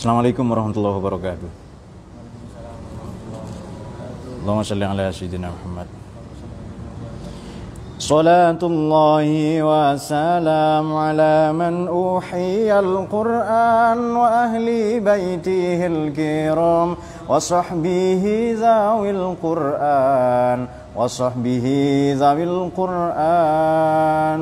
Assalamualaikum warahmatullahi wabarakatuh. Allahumma salli ala sayyidina Muhammad. صلاة الله وسلام على من أوحي القرآن وأهل بيته الكرام وصحبه ذوي القرآن وصحبه ذوي القرآن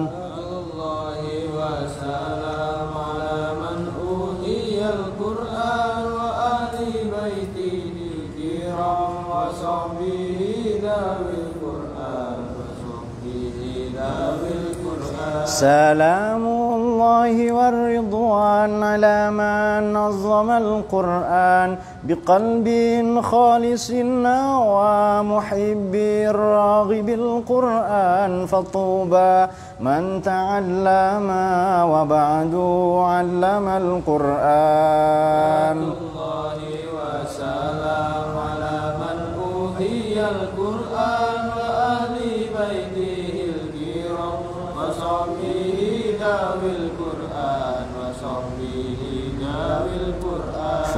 سلام الله والرضوان على من نظم القرآن بقلب خالص ومحب راغب القرآن فطوبى من تعلم وبعد علم القرآن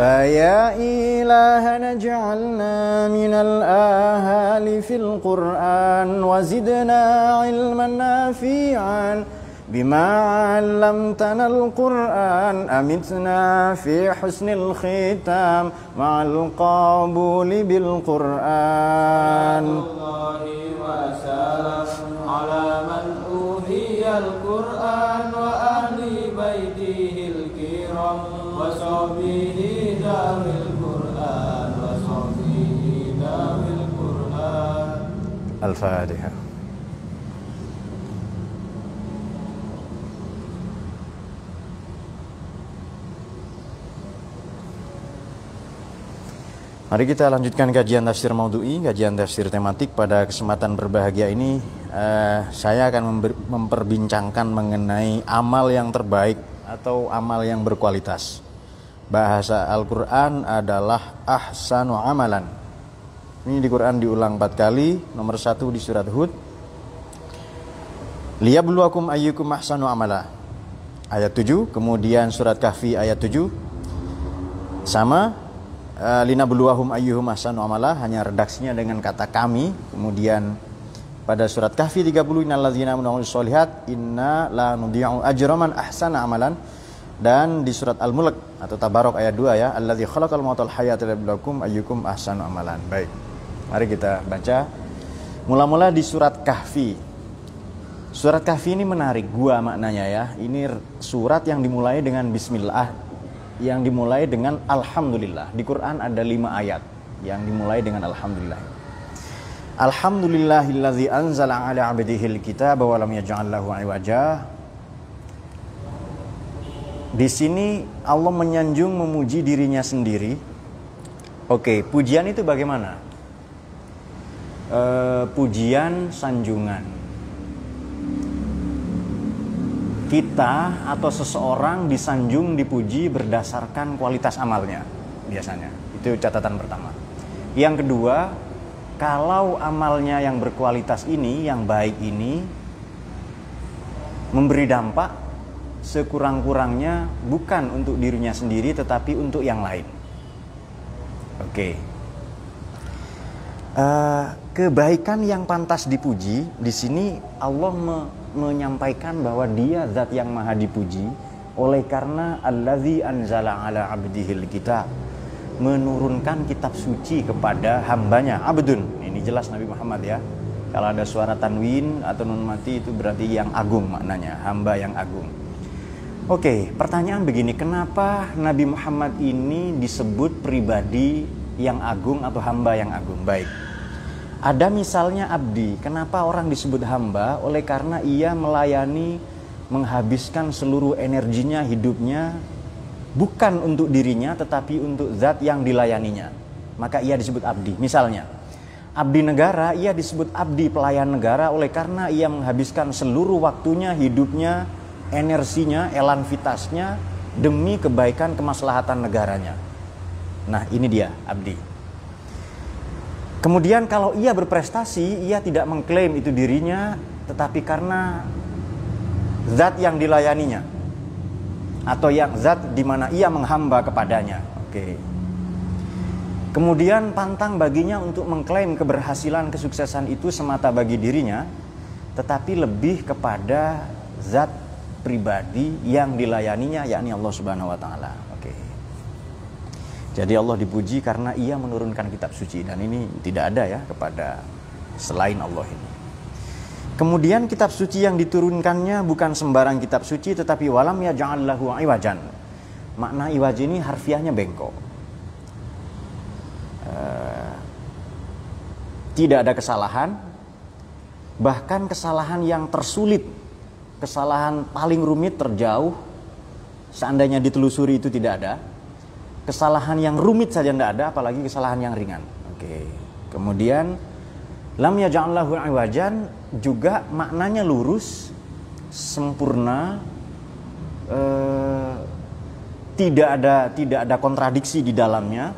فيا إلهنا اجعلنا من الآهال في القرآن وزدنا علما نافعا بما علمتنا القرآن. أمتنا في حسن الختام مع القبول بالقرآن. الفاتحة Mari kita lanjutkan kajian tafsir maudhu'i, kajian tafsir tematik pada kesempatan berbahagia ini eh, saya akan member- memperbincangkan mengenai amal yang terbaik atau amal yang berkualitas. Bahasa Al-Qur'an adalah ahsanu amalan. Ini di Quran diulang empat kali, nomor satu di surat Hud. Liyabluwakum ayyukum ahsanu amala. Ayat 7, kemudian surat Kahfi ayat 7. Sama uh, linabluwahum ayyuhum ahsanu amala hanya redaksinya dengan kata kami. Kemudian pada surat Kahfi 30 innalladzina amanu sholihat inna la nudhi'u ajra man ahsana amalan dan di surat Al-Mulk atau Tabarok ayat 2 ya alladzi khalaqal mauta wal hayata liyabluwakum ayyukum ahsanu amalan. Baik. Mari kita baca mula-mula di surat Kahfi. Surat Kahfi ini menarik gua maknanya ya. Ini surat yang dimulai dengan bismillah yang dimulai dengan alhamdulillah. Di Quran ada lima ayat yang dimulai dengan alhamdulillah. Alhamdulillahilladzi anzala ala 'abdihil kitaba wa lam yaj'al lahu. Di sini Allah menyanjung memuji dirinya sendiri. Oke, pujian itu bagaimana? Eh, pujian sanjungan. Kita atau seseorang disanjung, dipuji berdasarkan kualitas amalnya biasanya. Itu catatan pertama. Yang kedua, kalau amalnya yang berkualitas ini, yang baik ini memberi dampak sekurang-kurangnya bukan untuk dirinya sendiri tetapi untuk yang lain. Oke. Eh, kebaikan yang pantas dipuji di sini Allah me- menyampaikan bahwa Dia zat yang maha dipuji. Oleh karena allazi anzala ala abdihil kitab. Menurunkan kitab suci kepada hambanya abdun. Ini jelas Nabi Muhammad ya. Kalau ada suara tanwin atau nun mati itu berarti yang agung maknanya hamba yang agung. Oke, pertanyaan begini, kenapa Nabi Muhammad ini disebut pribadi yang agung atau hamba yang agung? Baik. Ada misalnya abdi. Kenapa orang disebut hamba? Oleh karena ia melayani menghabiskan seluruh energinya, hidupnya bukan untuk dirinya tetapi untuk zat yang dilayaninya. Maka ia disebut abdi. Misalnya, abdi negara ia disebut abdi pelayan negara oleh karena ia menghabiskan seluruh waktunya, hidupnya, energinya, elan vitasnya demi kebaikan kemaslahatan negaranya. Nah, ini dia abdi. Kemudian kalau ia berprestasi, ia tidak mengklaim itu dirinya, tetapi karena zat yang dilayaninya. atau yang zat di mana ia menghamba kepadanya. Oke. Kemudian pantang baginya untuk mengklaim keberhasilan kesuksesan itu semata bagi dirinya, tetapi lebih kepada zat pribadi yang dilayaninya yakni Allah Subhanahu wa taala. Jadi Allah dipuji karena ia menurunkan kitab suci dan ini tidak ada ya kepada selain Allah ini. Kemudian kitab suci yang diturunkannya bukan sembarang kitab suci tetapi walam ya jangan lahu iwajan. Makna iwaj ini harfiahnya bengkok. Uh, tidak ada kesalahan, bahkan kesalahan yang tersulit, kesalahan paling rumit terjauh, seandainya ditelusuri itu tidak ada. Kesalahan yang rumit saja tidak ada, apalagi kesalahan yang ringan. Oke. Kemudian lam yaj'allahu iwajan juga maknanya lurus, sempurna, eh, tidak ada tidak ada kontradiksi di dalamnya.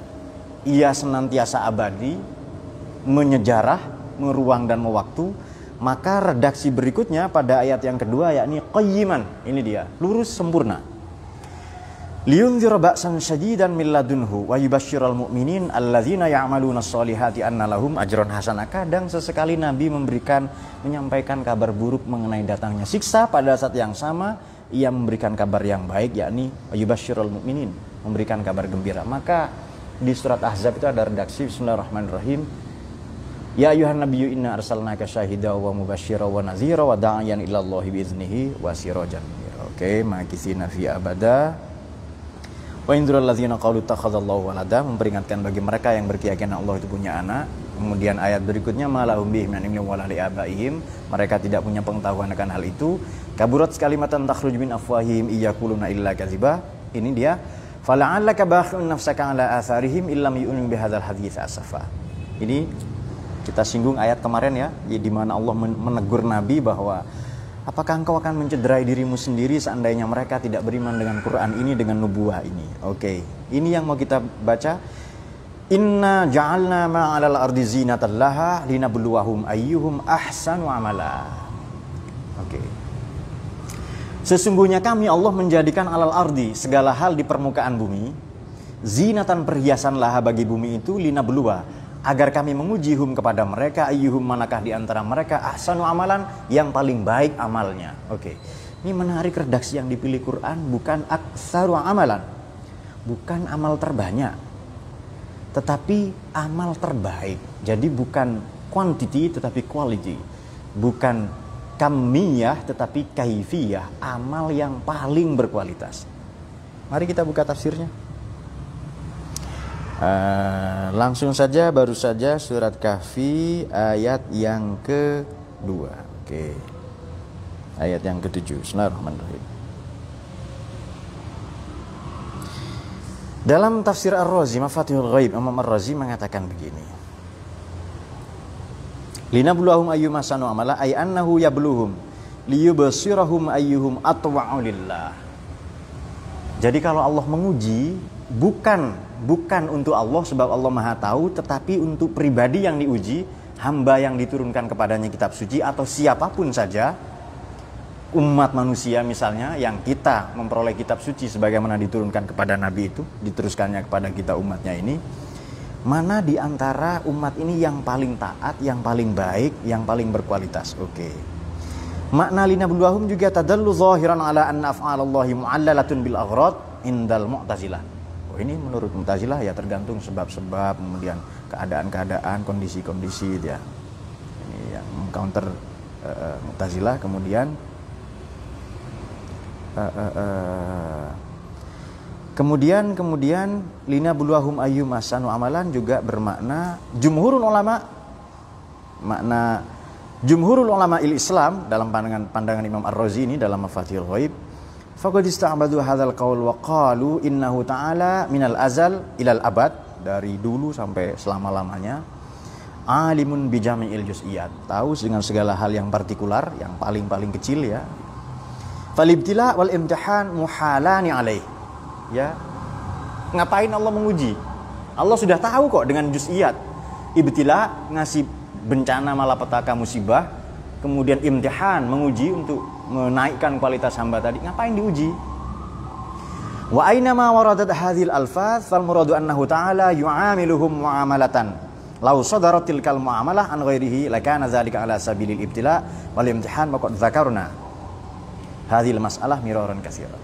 Ia senantiasa abadi, menyejarah, meruang dan mewaktu. Maka redaksi berikutnya pada ayat yang kedua yakni qayyiman. Ini dia, lurus sempurna. Liyunzira ba'san syadidan min ladunhu wa yubashshiral mu'minin alladzina ya'maluna sholihati anna lahum ajran hasanah. Kadang sesekali Nabi memberikan menyampaikan kabar buruk mengenai datangnya siksa pada saat yang sama ia memberikan kabar yang baik yakni yubashshiral mu'minin, memberikan kabar gembira. Maka di surat Ahzab itu ada redaksi Bismillahirrahmanirrahim. Ya ayuhan nabiyyu inna arsalnaka syahida wa mubashshira wa nazira wa da'iyan ila Allah biiznihi wa sirajan. Oke, okay, makisina fi abada Wa indrul ladzina qalu takhadallahu walada memperingatkan bagi mereka yang berkeyakinan Allah itu punya anak. Kemudian ayat berikutnya malahum bihi min ilmin wala. Mereka tidak punya pengetahuan akan hal itu. Kaburat kalimatan takhruj min afwahihim iyakuluna illa kadziba. Ini dia fala'allaka bakhun nafsaka ala atharihim illam yu'minu bihadzal hadits asafa. Ini kita singgung ayat kemarin ya, di mana Allah menegur Nabi bahwa Apakah engkau akan mencederai dirimu sendiri seandainya mereka tidak beriman dengan Quran ini dengan nubuah ini? Oke, okay. ini yang mau kita baca. Inna ja'alna ma'alal ardi zinatan laha linabluwahum ayyuhum ahsanu amala. Oke. Sesungguhnya kami Allah menjadikan alal ardi segala hal di permukaan bumi zinatan perhiasan laha bagi bumi itu linabluwa agar kami menguji hum kepada mereka ayyuhum manakah di antara mereka ahsanu amalan yang paling baik amalnya. Oke. Ini menarik redaksi yang dipilih Quran bukan aksaru amalan. Bukan amal terbanyak. Tetapi amal terbaik. Jadi bukan quantity tetapi quality. Bukan kamiyah tetapi kaifiyah. Amal yang paling berkualitas. Mari kita buka tafsirnya. Uh, langsung saja baru saja surat kahfi ayat yang kedua. Oke. Ayat yang ketujuh. Bismillahirrahmanirrahim. Dalam tafsir Ar-Razi, Mafatihul Ghaib, Imam Ar-Razi mengatakan begini. Lina buluhum ayyuma sanu amala ay annahu yabluhum liyubsirahum ayyuhum atwa'u lillah. Jadi kalau Allah menguji bukan bukan untuk Allah sebab Allah Maha tahu tetapi untuk pribadi yang diuji hamba yang diturunkan kepadanya kitab suci atau siapa pun saja umat manusia misalnya yang kita memperoleh kitab suci sebagaimana diturunkan kepada nabi itu diteruskannya kepada kita umatnya ini mana di antara umat ini yang paling taat, yang paling baik, yang paling berkualitas. Oke. Makna lina buluahum juga tadallu zahiran ala anna af'alallahi mu'allalatun bil aghrad indal mu'tazilah ini menurut Mu'tazilah ya tergantung sebab-sebab, kemudian keadaan-keadaan, kondisi-kondisi dia. Ini yang counter uh, Mu'tazilah kemudian uh, uh, uh, kemudian kemudian lina buluahum ayyum asanu amalan juga bermakna jumhurul ulama makna jumhurul ulama il Islam dalam pandangan pandangan Imam Ar-Razi ini dalam Mafatihul Ghaib Faqad ista'badu hadzal qaul wa innahu ta'ala minal azal ilal abad. Dari dulu sampai selama-lamanya. Alimun bijami'il juz'iyat. Tahu dengan segala hal yang partikular yang paling-paling kecil ya. Falibtila wal imtihan muhalani alaih. Ya. Ngapain Allah menguji? Allah sudah tahu kok dengan juz'iyat. Ibtila ngasih bencana malapetaka musibah. Kemudian imtihan menguji untuk menaikkan kualitas hamba tadi ngapain diuji Wa aina ma waradat hadhil alfaz fal muradu annahu ta'ala yu'amiluhum mu'amalatan. Lau sadarat tilkal mu'amalah an ghairihi lakana dzalika ala sabilil ibtila wal imtihan wa qad dzakarna hadhil mas'alah miraran katsira.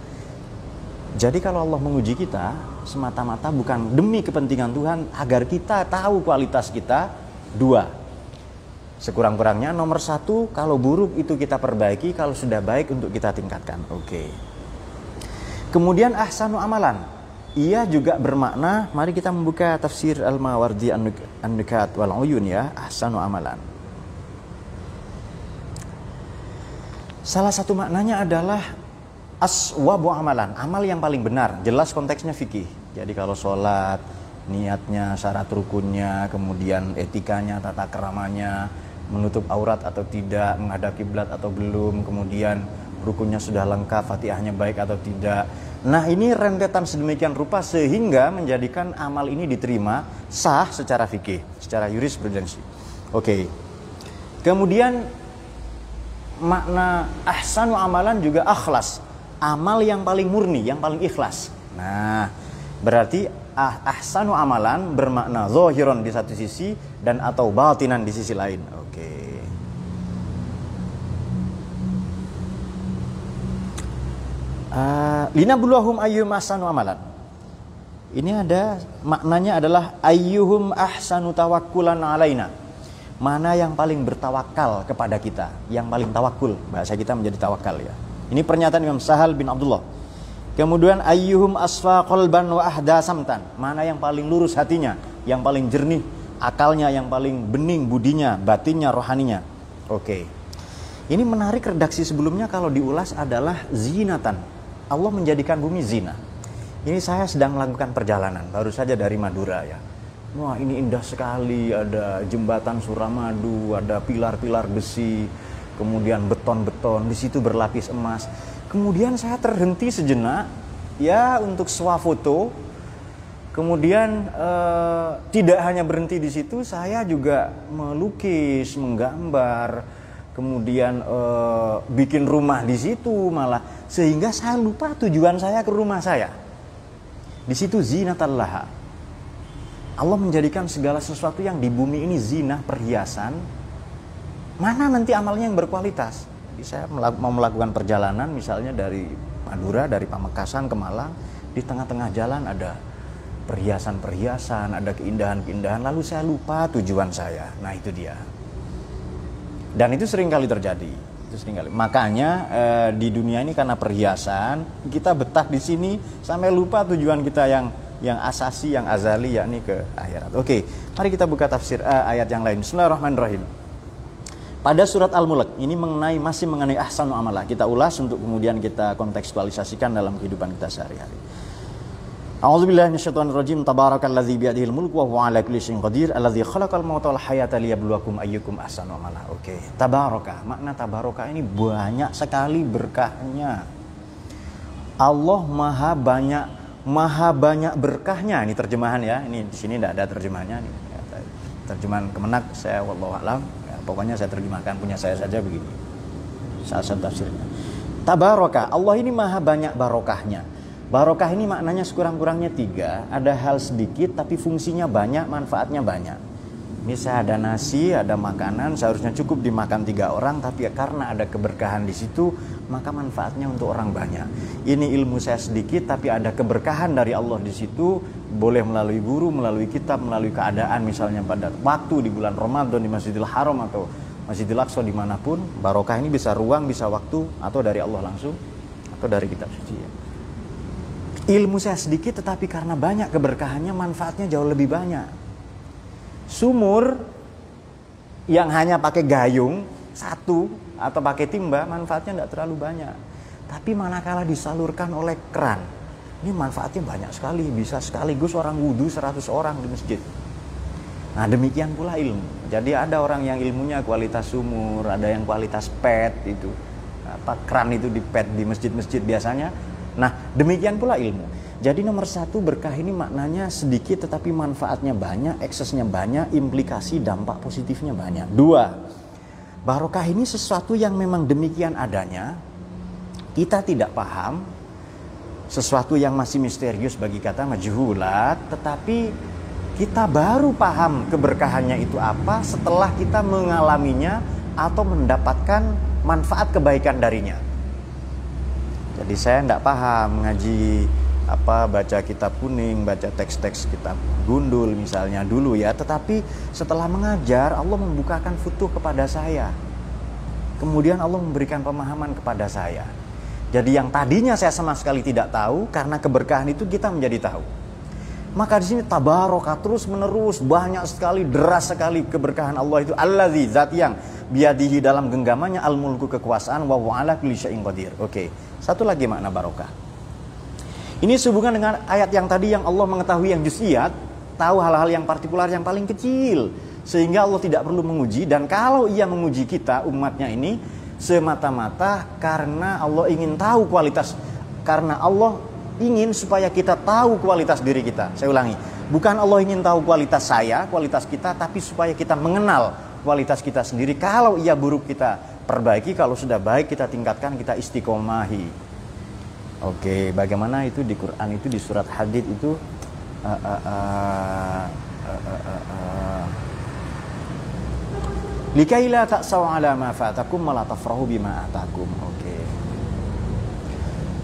Jadi kalau Allah menguji kita semata-mata bukan demi kepentingan Tuhan agar kita tahu kualitas kita dua sekurang-kurangnya nomor satu kalau buruk itu kita perbaiki kalau sudah baik untuk kita tingkatkan oke. Kemudian ahsanu amalan. Ia juga bermakna, mari kita membuka tafsir Al-Mawardi An-Nukat wal Uyun ya, ahsanu amalan. Salah satu maknanya adalah aswabu amalan, amal yang paling benar. Jelas konteksnya fikih. Jadi kalau sholat, niatnya, syarat rukunnya, kemudian etikanya, tata keramanya, menutup aurat atau tidak, menghadap kiblat atau belum, kemudian rukunnya sudah lengkap, fatihahnya baik atau tidak. Nah ini rentetan sedemikian rupa sehingga menjadikan amal ini diterima sah secara fikih, secara jurisprudensi. Oke. Kemudian makna ahsanu amalan juga akhlas. Amal yang paling murni, yang paling ikhlas. Nah, berarti ah, ahsanu amalan bermakna zohiron di satu sisi dan atau batinan di sisi lain. Oke. Ah, lina buluhum ayyuhum ahsanu amalan. Ini ada maknanya adalah ayyuhum ahsanu tawakkulan alaina. Mana yang paling bertawakal kepada kita, yang paling tawakul. Bahasa kita menjadi tawakal ya. Ini pernyataan Imam Sahal bin Abdullah. Kemudian ayyuhum asfa qalban wa ahda samtan. Mana yang paling lurus hatinya, yang paling jernih akalnya, yang paling bening budinya, batinnya, rohaninya. Oke. Ini menarik redaksi sebelumnya kalau diulas adalah zinatan Allah menjadikan bumi zina. Ini saya sedang melakukan perjalanan, baru saja dari Madura ya. Wah ini indah sekali, ada jembatan Suramadu, ada pilar-pilar besi, kemudian beton-beton, di situ berlapis emas. Kemudian saya terhenti sejenak, ya untuk swafoto. Kemudian eh, tidak hanya berhenti di situ, saya juga melukis, menggambar, kemudian uh, bikin rumah di situ malah sehingga saya lupa tujuan saya ke rumah saya. Di situ zinatallah. Allah menjadikan segala sesuatu yang di bumi ini zina, perhiasan. Mana nanti amalnya yang berkualitas? Saya mau melakukan perjalanan misalnya dari Madura, dari Pamekasan ke Malang, di tengah-tengah jalan ada perhiasan-perhiasan, ada keindahan-keindahan, lalu saya lupa tujuan saya. Nah, itu dia. Dan itu sering kali terjadi. Itu sering kali. Makanya eh, di dunia ini karena perhiasan, kita betah di sini sampai lupa tujuan kita yang yang asasi, yang azali yakni ke akhirat. Oke, mari kita buka tafsir eh, ayat yang lain. Bismillahirrahmanirrahim. Pada surat Al-Mulk ini mengenai masih mengenai ahsanu amalah. Kita ulas untuk kemudian kita kontekstualisasikan dalam kehidupan kita sehari-hari. A'udzu billahi minasyaitonir rajim. Tabarakalladzi biyadihil mulku wa huwa 'ala kulli syai'in qadir. Alladzi khalaqal mauta wal hayata liyabluwakum ayyukum ahsanu amala. Oke. Okay. Tabaraka. Makna tabaraka ini banyak sekali berkahnya. Allah Maha banyak Maha banyak berkahnya. Ini terjemahan ya. Ini di sini tidak ada terjemahannya nih. Terjemahan Kemenak saya wallahu alam. Ya, pokoknya saya terjemahkan punya saya saja begini. Salah satu tafsirnya. Tabaraka. Allah ini Maha banyak barokahnya Barokah ini maknanya sekurang-kurangnya tiga. Ada hal sedikit tapi fungsinya banyak, manfaatnya banyak. Misal ada nasi, ada makanan, seharusnya cukup dimakan tiga orang, tapi ya karena ada keberkahan di situ, maka manfaatnya untuk orang banyak. Ini ilmu saya sedikit, tapi ada keberkahan dari Allah di situ, boleh melalui guru, melalui kitab, melalui keadaan, misalnya pada waktu di bulan Ramadan di Masjidil Haram atau Masjidil Aqsa di mana pun, barokah ini bisa ruang, bisa waktu, atau dari Allah langsung, atau dari kitab suci. Ya ilmu saya sedikit tetapi karena banyak keberkahannya manfaatnya jauh lebih banyak. Sumur yang hanya pakai gayung satu atau pakai timba manfaatnya tidak terlalu banyak. Tapi manakala disalurkan oleh keran, ini manfaatnya banyak sekali, bisa sekaligus orang wudhu 100 orang di masjid. Nah demikian pula ilmu. Jadi ada orang yang ilmunya kualitas sumur, ada yang kualitas pet itu. Apa keran itu di pet di masjid-masjid biasanya Nah, demikian pula ilmu. Jadi nomor satu berkah ini maknanya sedikit tetapi manfaatnya banyak, eksesnya banyak, implikasi dampak positifnya banyak. Dua, barokah ini sesuatu yang memang demikian adanya, kita tidak paham, sesuatu yang masih misterius bagi kata majhulat, tetapi kita baru paham keberkahannya itu apa setelah kita mengalaminya atau mendapatkan manfaat kebaikan darinya. Jadi saya tidak paham ngaji apa baca kitab kuning, baca teks-teks kitab gundul misalnya dulu ya, tetapi setelah mengajar Allah membukakan futuh kepada saya. Kemudian Allah memberikan pemahaman kepada saya. Jadi yang tadinya saya sama sekali tidak tahu karena keberkahan itu kita menjadi tahu. Maka di sini tabarokah terus menerus banyak sekali deras sekali keberkahan Allah itu allazi zat yang biadihi dalam genggamannya al mulku kekuasaan wa ala kulli syai'in qadir. Oke. Satu lagi makna barokah. Ini sehubungan dengan ayat yang tadi yang Allah mengetahui yang juziat, tahu hal-hal yang partikular yang paling kecil sehingga Allah tidak perlu menguji dan kalau ia menguji kita umatnya ini semata-mata karena Allah ingin tahu kualitas karena Allah ingin supaya kita tahu kualitas diri kita. Saya ulangi, bukan Allah ingin tahu kualitas saya, kualitas kita, tapi supaya kita mengenal kualitas kita sendiri. Kalau ia buruk kita perbaiki, kalau sudah baik kita tingkatkan, kita istiqomahi. Oke, bagaimana itu di Quran itu di surat Hadid itu uh, uh, uh, uh, uh, uh, Likaila bima atakum. Oke.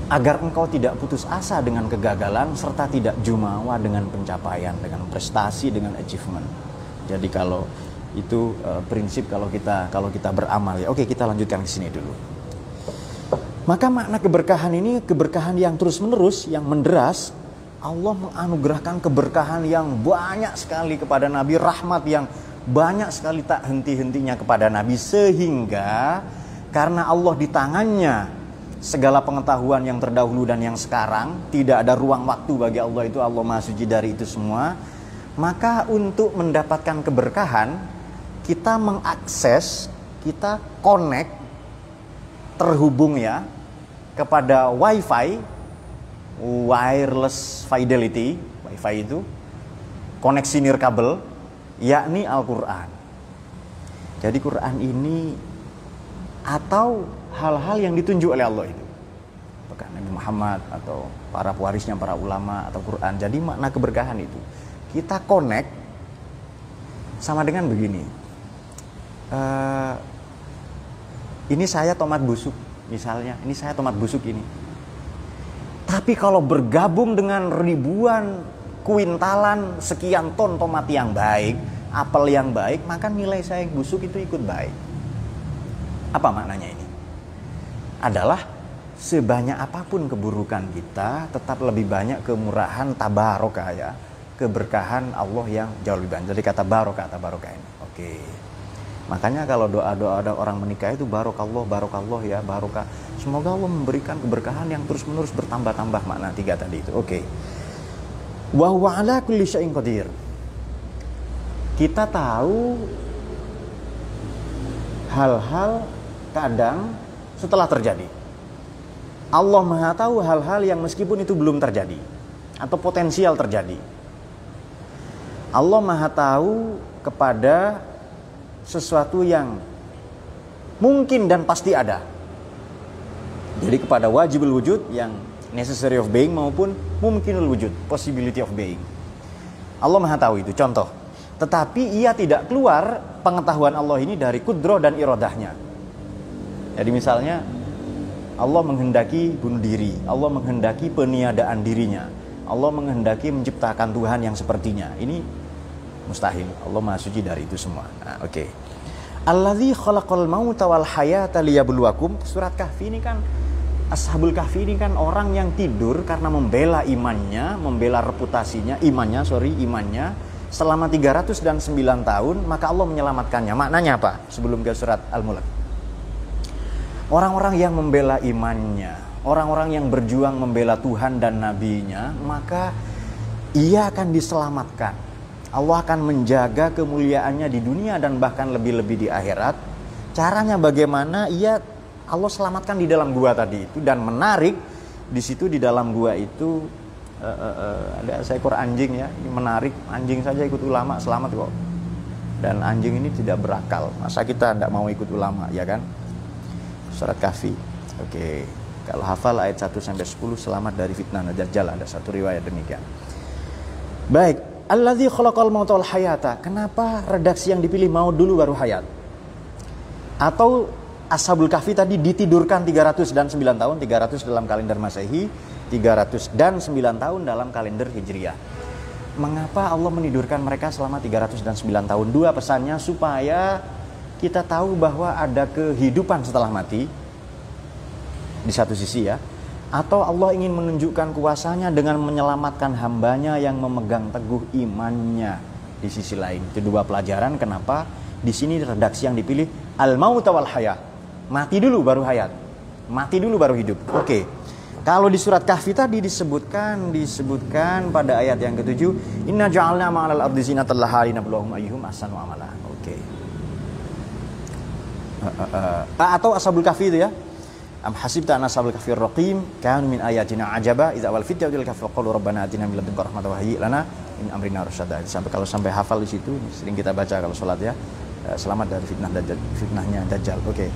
Agar engkau tidak putus asa dengan kegagalan serta tidak jumawa dengan pencapaian, dengan prestasi, dengan achievement. Jadi kalau itu uh, prinsip kalau kita kalau kita beramal ya. Oke, kita lanjutkan ke sini dulu. Maka makna keberkahan ini keberkahan yang terus-menerus, yang menderas. Allah menganugerahkan keberkahan yang banyak sekali kepada Nabi, rahmat yang banyak sekali tak henti-hentinya kepada Nabi sehingga karena Allah di tangannya segala pengetahuan yang terdahulu dan yang sekarang tidak ada ruang waktu bagi Allah itu Allah Maha Suci dari itu semua maka untuk mendapatkan keberkahan kita mengakses kita connect terhubung ya kepada wifi wireless fidelity wifi itu koneksi nirkabel yakni Al-Quran. Jadi Quran ini atau hal-hal yang ditunjuk oleh Allah itu. Apakah Nabi Muhammad atau para pewarisnya para ulama atau Quran. Jadi makna keberkahan itu. Kita connect sama dengan begini. Uh, ini saya tomat busuk misalnya. Ini saya tomat busuk ini. Tapi kalau bergabung dengan ribuan kuintalan sekian ton tomat yang baik, apel yang baik, maka nilai saya yang busuk itu ikut baik. Apa maknanya ini? Adalah sebanyak apa pun keburukan kita, tetap lebih banyak kemurahan tabarokah ya, keberkahan Allah yang jauh lebih banyak. Jadi kata barokah, tabarokah ini. Oke. Makanya kalau doa-doa ada orang menikah itu barokallah, barokallah ya, barokah. Semoga Allah memberikan keberkahan yang terus-menerus bertambah-tambah makna tiga tadi itu. Oke. Wa huwa ala kulli syai'in qadir. Kita tahu hal-hal kadang setelah terjadi. Allah Maha tahu hal-hal yang meskipun itu belum terjadi atau potensial terjadi. Allah Maha tahu kepada sesuatu yang mungkin dan pasti ada. Jadi kepada wajibul wujud yang necessary of being maupun mungkinul wujud, possibility of being. Allah Maha tahu itu contoh. Tetapi ia tidak keluar pengetahuan Allah ini dari kudro dan irodahnya. Jadi misalnya Allah menghendaki bunuh diri, Allah menghendaki peniadaan dirinya, Allah menghendaki menciptakan Tuhan yang sepertinya. Ini mustahil. Allah Maha suci dari itu semua. Nah, oke. Okay. Alladzi khalaqal mauta wal hayata liyabluwakum. Surat Kahfi ini kan Ashabul Kahfi ini kan orang yang tidur karena membela imannya, membela reputasinya, imannya, sorry, imannya selama 309 tahun, maka Allah menyelamatkannya. Maknanya apa? Sebelum ke surat Al-Mulk. Orang-orang yang membela imannya, orang-orang yang berjuang membela Tuhan dan nabinya, maka ia akan diselamatkan. Allah akan menjaga kemuliaannya di dunia dan bahkan lebih-lebih di akhirat. Caranya bagaimana? Ia Allah selamatkan di dalam gua tadi itu dan menarik di situ di dalam gua itu uh, uh, uh, ada seekor anjing ya ini menarik anjing saja ikut ulama selamat kok dan anjing ini tidak berakal masa kita tidak mau ikut ulama ya kan surat kafi oke okay. Kalau hafal ayat 1 sampai 10 selamat dari fitnah Dajjal ada satu riwayat demikian. Baik, Alladzi khalaqal mauta wal hayata. Kenapa redaksi yang dipilih mau dulu baru hayat? Atau Ashabul Kahfi tadi ditidurkan 300 dan 9 tahun, 300 dalam kalender Masehi, 300 dan 9 tahun dalam kalender Hijriah. Mengapa Allah menidurkan mereka selama 300 dan 9 tahun? Dua pesannya supaya kita tahu bahwa ada kehidupan setelah mati, di satu sisi ya atau Allah ingin menunjukkan kuasanya dengan menyelamatkan hambanya yang memegang teguh imannya? Di sisi lain itu dua pelajaran kenapa di sini redaksi yang dipilih al maut wal hayat. Mati dulu baru hayat. Mati dulu baru hidup. Oke. Kalau di surat kahfi tadi disebutkan disebutkan pada ayat yang ketujuh inna ja'alna ma'al ardi zinatan laha linabluwahum ayyuhum ahsanu amala oke. Uh, uh, uh. atau ashabul kahfi itu ya Am hasibta anna sabal kafir raqim kanu min ayatina ajaba idza wal fitya dil kafir qalu rabbana atina min ladunka rahmatan wa hayyi lana min amrina rasyada. Sampai kalau sampai hafal di situ sering kita baca kalau salat ya. Eh, selamat dari fitnah dajjal, fitnahnya dajjal. Oke. Okay.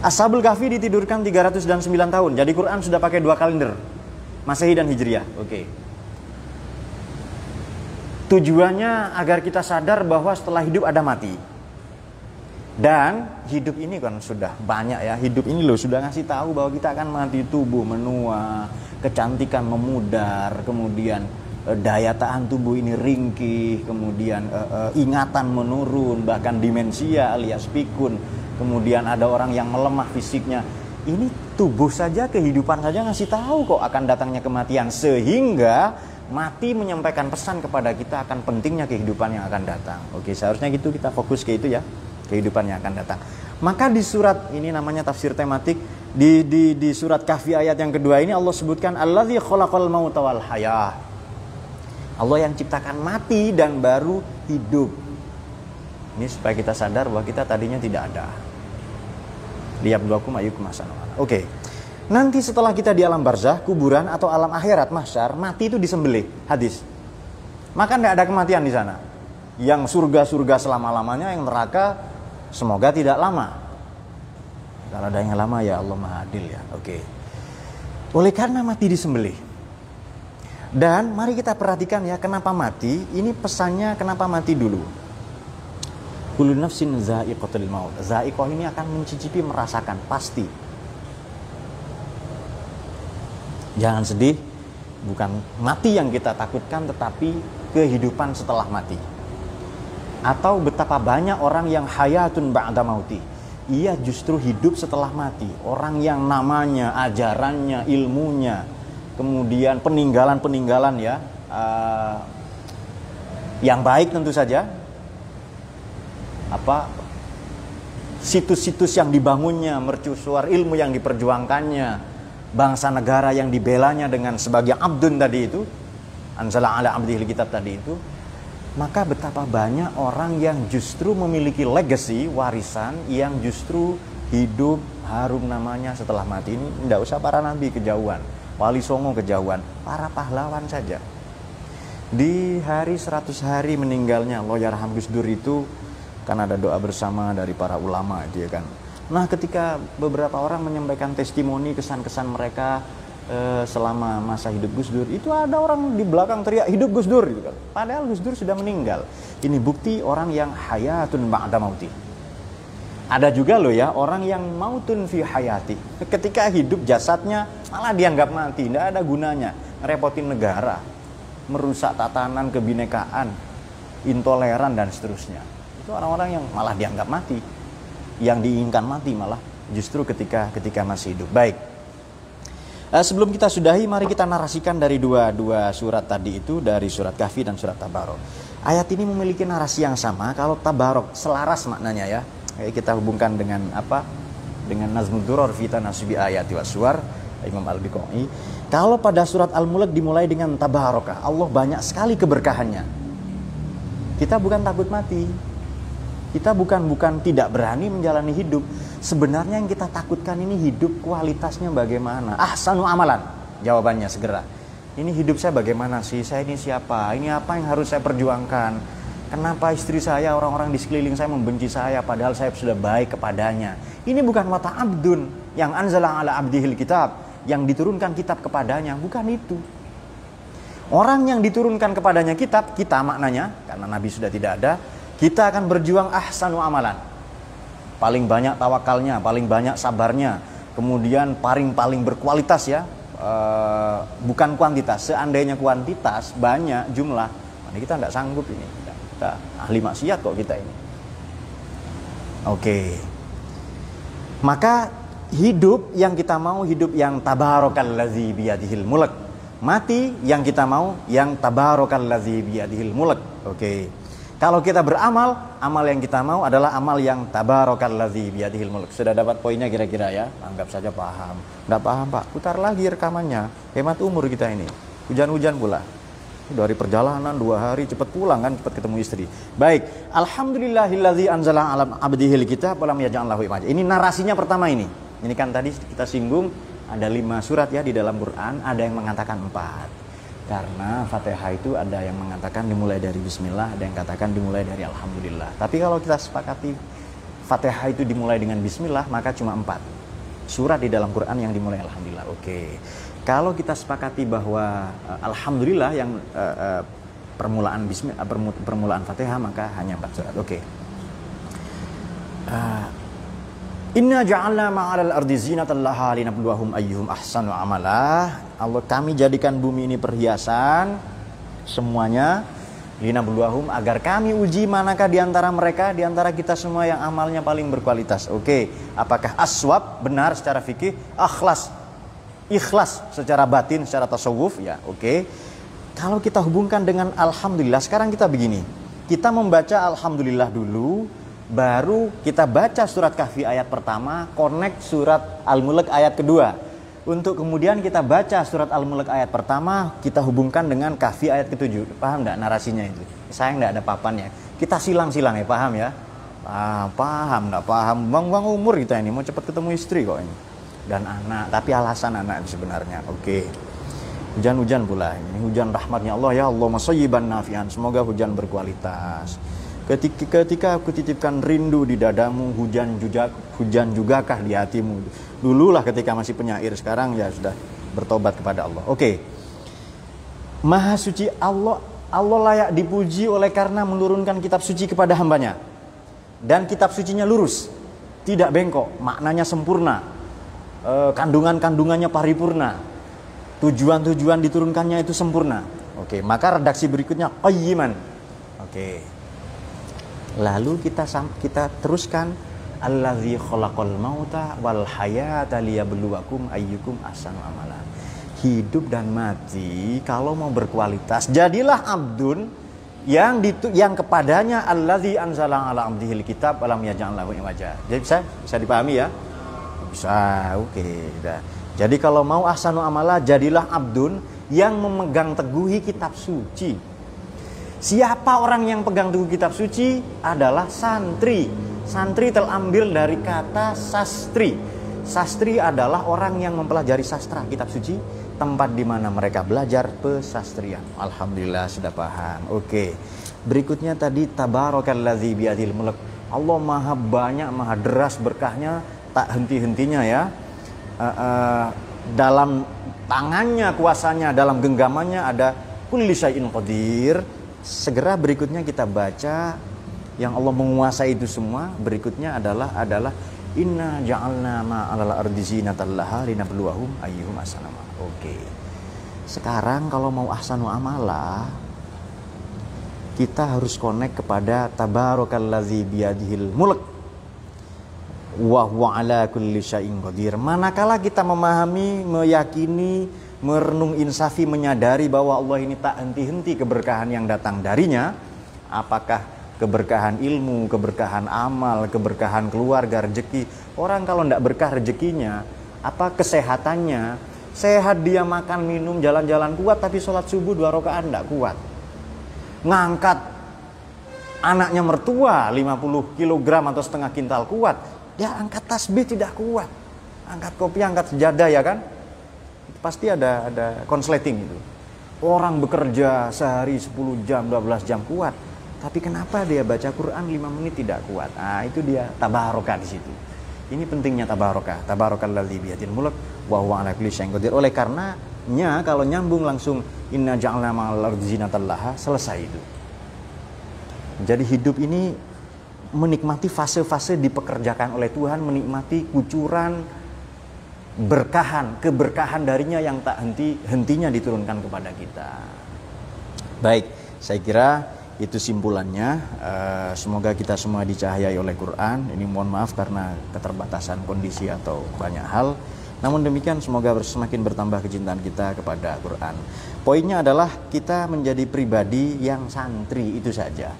Ashabul Kahfi ditidurkan 309 tahun. Jadi Quran sudah pakai dua kalender. Masehi dan Hijriah. Oke. Okay. Tujuannya agar kita sadar bahwa setelah hidup ada mati. Dan hidup ini kan sudah banyak ya. Hidup ini loh sudah ngasih tahu bahwa kita akan mati tubuh menua, kecantikan memudar, kemudian eh, daya tahan tubuh ini ringkih, kemudian uh, uh, ingatan menurun, bahkan demensia alias pikun. Kemudian ada orang yang melemah fisiknya. Ini tubuh saja kehidupan saja ngasih tahu kok akan datangnya kematian sehingga mati menyampaikan pesan kepada kita akan pentingnya kehidupan yang akan datang. Oke, seharusnya gitu kita fokus ke itu ya kehidupan yang akan datang. Maka di surat ini namanya tafsir tematik di di di surat Kahfi ayat yang kedua ini Allah sebutkan allazi khalaqal mauta wal hayah. Allah yang ciptakan mati dan baru hidup. Ini supaya kita sadar bahwa kita tadinya tidak ada. Lihat dua ayyukum ahsanu Oke. Nanti setelah kita di alam barzah, kuburan atau alam akhirat mahsyar, mati itu disembelih. Hadis. Maka tidak ada kematian di sana. Yang surga-surga selama-lamanya, yang neraka Semoga tidak lama. Kalau ada yang lama ya Allah Maha Adil ya. Oke. Oleh karena mati disembelih. Dan mari kita perhatikan ya kenapa mati. Ini pesannya kenapa mati dulu. Kullu nafsin za'iqatul maut. Za'iqah ini akan mencicipi merasakan pasti. Jangan sedih, bukan mati yang kita takutkan tetapi kehidupan setelah mati atau betapa banyak orang yang hayatun ba'da mauti. Ia justru hidup setelah mati. Orang yang namanya ajarannya ilmunya. Kemudian peninggalan-peninggalan ya. Uh, yang baik tentu saja. Apa? Situs-situs yang dibangunnya mercusuar ilmu yang diperjuangkannya bangsa negara yang dibelanya dengan sebagai abdun tadi itu anzala ala abdihil kitab tadi itu maka betapa banyak orang yang justru memiliki legacy warisan yang justru hidup harum namanya setelah mati ini. Tidak usah para nabi kejauhan. Wali songo kejauhan. Para pahlawan saja. Di hari 100 hari meninggalnya Loyar Gus Dur itu kan ada doa bersama dari para ulama dia kan. Nah ketika beberapa orang menyampaikan testimoni kesan-kesan mereka Eh, selama masa hidup Gus Dur itu ada orang di belakang teriak hidup Gus Dur gitu kan. Padahal Gus Dur sudah meninggal. Ini bukti orang yang hayatun ba'da mauti. Ada juga loh ya orang yang mautun fi hayati. Ketika hidup jasadnya malah dianggap mati, tidak ada gunanya, repotin negara, merusak tatanan kebinekaan, intoleran dan seterusnya. Itu orang-orang yang malah dianggap mati. Yang diinginkan mati malah justru ketika ketika masih hidup. Baik. Uh, sebelum kita sudahi, mari kita narasikan dari dua dua surat tadi itu dari surat Kahfi dan surat Tabarok. Ayat ini memiliki narasi yang sama. Kalau Tabarok selaras maknanya ya. Kita hubungkan dengan apa? Dengan Nazmud Duror Fita Nasubi Ayat wa Suar Imam Al Biqai. Kalau pada surat Al Mulk dimulai dengan Tabarokah, Allah banyak sekali keberkahannya. Kita bukan takut mati. Kita bukan bukan tidak berani menjalani hidup, sebenarnya yang kita takutkan ini hidup kualitasnya bagaimana? Ah, sanu amalan. Jawabannya segera. Ini hidup saya bagaimana sih? Saya ini siapa? Ini apa yang harus saya perjuangkan? Kenapa istri saya, orang-orang di sekeliling saya membenci saya padahal saya sudah baik kepadanya. Ini bukan wata abdun yang anzala ala abdihil kitab, yang diturunkan kitab kepadanya, bukan itu. Orang yang diturunkan kepadanya kitab, kita maknanya, karena Nabi sudah tidak ada, kita akan berjuang ahsanu amalan. Paling banyak tawakalnya, paling banyak sabarnya, kemudian paling-paling berkualitas ya, e, bukan kuantitas. Seandainya kuantitas banyak jumlah, ini kita nggak sanggup ini kita ahli maksiat kok kita ini. Oke. Maka hidup yang kita mau hidup yang tabarakallazi biyadihil mulk. Mati yang kita mau yang tabarakallazi biyadihil mulk. Oke. Kalau kita beramal, amal yang kita mau adalah amal yang tabarakallazi biyadihil mulk. Sudah dapat poinnya kira-kira ya? Anggap saja paham. Enggak paham, Pak. Putar lagi rekamannya. Hemat umur kita ini. Hujan-hujan pula dari perjalanan dua hari cepat pulang kan cepat ketemu istri baik alhamdulillahilladzi anzala alam abdihil kita walam yaj'alahu imaja ini narasinya pertama ini ini kan tadi kita singgung ada lima surat ya di dalam Quran ada yang mengatakan empat karena Fatihah itu ada yang mengatakan dimulai dari Bismillah ada yang katakan dimulai dari Alhamdulillah tapi kalau kita sepakati Fatihah itu dimulai dengan Bismillah maka cuma empat surat di dalam Quran yang dimulai Alhamdulillah oke kalau kita sepakati bahwa uh, alhamdulillah yang uh, uh, permulaan bismillah permulaan Fatihah maka hanya empat surat. Oke. Uh, Inna ja'alna ma'alal ardi zinatan laha linabluwahum ayyuhum ahsanu amala. Allah kami jadikan bumi ini perhiasan semuanya linabluwahum agar kami uji manakah di antara mereka di antara kita semua yang amalnya paling berkualitas. Oke, apakah aswab benar secara fikih, akhlas ikhlas secara batin, secara tasawuf ya, oke. Kalau kita hubungkan dengan alhamdulillah, sekarang kita begini. Kita membaca alhamdulillah dulu, baru kita baca surat Kahfi ayat pertama, connect surat Al-Mulk ayat kedua. Untuk kemudian kita baca surat Al-Mulk ayat pertama, kita hubungkan dengan Kahfi ayat ketujuh. Paham nggak narasinya itu? Saya nggak ada papannya. Kita silang-silang ya, paham ya? Ah, paham nggak paham? Bang-bang umur kita ini mau cepat ketemu istri kok ini dan anak tapi alasan anak sebenarnya oke okay. hujan-hujan pula ini hujan rahmatnya Allah ya Allah masayyiban nafian semoga hujan berkualitas ketika ketika aku titipkan rindu di dadamu hujan juga hujan jugakah di hatimu dululah ketika masih penyair sekarang ya sudah bertobat kepada Allah oke okay. Maha suci Allah Allah layak dipuji oleh karena menurunkan kitab suci kepada hambanya dan kitab sucinya lurus tidak bengkok maknanya sempurna Eh, kandungan-kandungannya paripurna. Tujuan-tujuan diturunkannya itu sempurna. Oke, maka redaksi berikutnya qayyiman. Oke. Lalu kita kita teruskan allazi khalaqal mauta wal hayata liyabluwakum ayyukum ahsanu amala. Hidup dan mati kalau mau berkualitas jadilah abdun yang ditu, yang kepadanya allazi anzala ala abdihil kitab alam yaj'al lahu iwaja. Jadi bisa bisa dipahami ya? Bisa, oke. Okay, Jadi kalau mau ahsanu amala jadilah abdun yang memegang teguhi kitab suci. Siapa orang yang pegang teguh kitab suci adalah santri. Santri terambil dari kata sastri. Sastri adalah orang yang mempelajari sastra kitab suci, tempat di mana mereka belajar pesastrian. Alhamdulillah sudah paham. Oke. Berikutnya tadi tabarakallazi biadil mulk. Allah maha banyak, maha deras berkahnya tak henti-hentinya ya uh, uh, dalam tangannya kuasanya dalam genggamannya ada kulli syai'in qadir segera berikutnya kita baca yang Allah menguasai itu semua. Berikutnya adalah adalah inna ja'alna ma 'alal ardi zinatan laha linabluwahum ayyuhum ahsanu Oke. Sekarang kalau mau ahsanu amala kita harus connect kepada tabarakallazi biyadihil mulk wa huwa ala kulli syai'in qadir. Manakala kita memahami, meyakini, merenung insafi, menyadari bahwa Allah ini tak henti-henti keberkahan yang datang darinya, apakah keberkahan ilmu, keberkahan amal, keberkahan keluarga, rezeki. Orang kalau tidak berkah rezekinya, apa kesehatannya, sehat dia makan, minum, jalan-jalan kuat, tapi sholat subuh dua rakaat tidak kuat. Ngangkat anaknya mertua 50 kg atau setengah kintal kuat, Ya angkat tasbih tidak kuat. Angkat kopi, angkat sejadah ya kan? Pasti ada ada konsleting itu. Orang bekerja sehari 10 jam, 12 jam kuat. Tapi kenapa dia baca Quran 5 menit tidak kuat? Ah, itu dia tabarokah di situ. Ini pentingnya tabarokah. Tabarakalladzi biyadil mulk wa huwa ala kulli syai'in. Oleh karenanya kalau nyambung langsung inna ja'alna ma'al laha selesai itu. Jadi hidup ini menikmati fase-fase dipekerjakan oleh Tuhan, menikmati kucuran berkahan, keberkahan darinya yang tak henti hentinya diturunkan kepada kita. Baik, saya kira itu simpulannya. Uh, semoga kita semua dicahayai oleh Quran. Ini mohon maaf karena keterbatasan kondisi atau banyak hal. Namun demikian semoga semakin bertambah kecintaan kita kepada Quran. Poinnya adalah kita menjadi pribadi yang santri itu saja.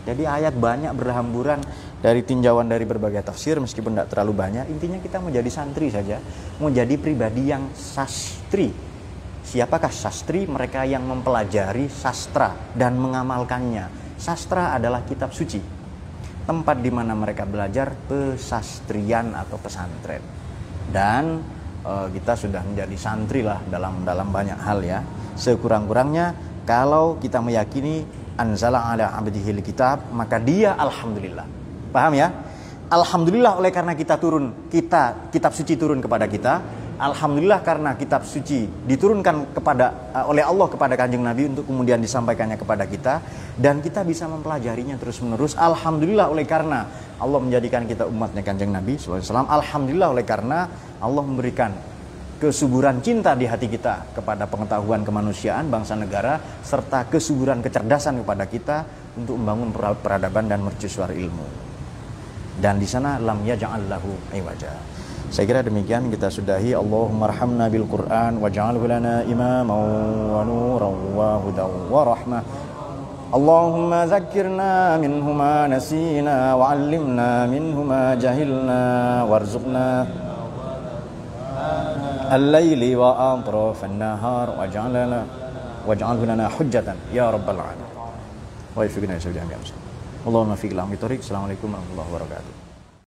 Jadi ayat banyak berhamburan dari tinjauan dari berbagai tafsir meskipun tidak terlalu banyak. Intinya kita menjadi santri saja, menjadi pribadi yang sastri. Siapakah sastri? Mereka yang mempelajari sastra dan mengamalkannya. Sastra adalah kitab suci. Tempat di mana mereka belajar pesastrian atau pesantren. Dan e, kita sudah menjadi santri lah dalam dalam banyak hal ya. Sekurang-kurangnya kalau kita meyakini anzala ala abdihil kitab maka dia alhamdulillah. Paham ya? Alhamdulillah oleh karena kita turun kita kitab suci turun kepada kita. Alhamdulillah karena kitab suci diturunkan kepada uh, oleh Allah kepada kanjeng Nabi untuk kemudian disampaikannya kepada kita. Dan kita bisa mempelajarinya terus menerus alhamdulillah oleh karena Allah menjadikan kita umatnya kanjeng Nabi SAW alhamdulillah oleh karena Allah memberikan kesuburan cinta di hati kita kepada pengetahuan kemanusiaan bangsa negara serta kesuburan kecerdasan kepada kita untuk membangun peradaban dan mercusuar ilmu. Dan di sana lam yaj'al lahu iwaja. Saya kira demikian kita sudahi Allahumma arhamna bil Qur'an waj'alhu lana imaman wa nuran wa hudan wa rahmah. Ma nasina wa 'allimna minhu ma jahilna warzuqna الليل وأطراف النهار واجعلنا واجعله لنا حجة يا رب العالمين. ويفقنا سيدي اللهم فيك اللهم السلام عليكم ورحمة الله وبركاته.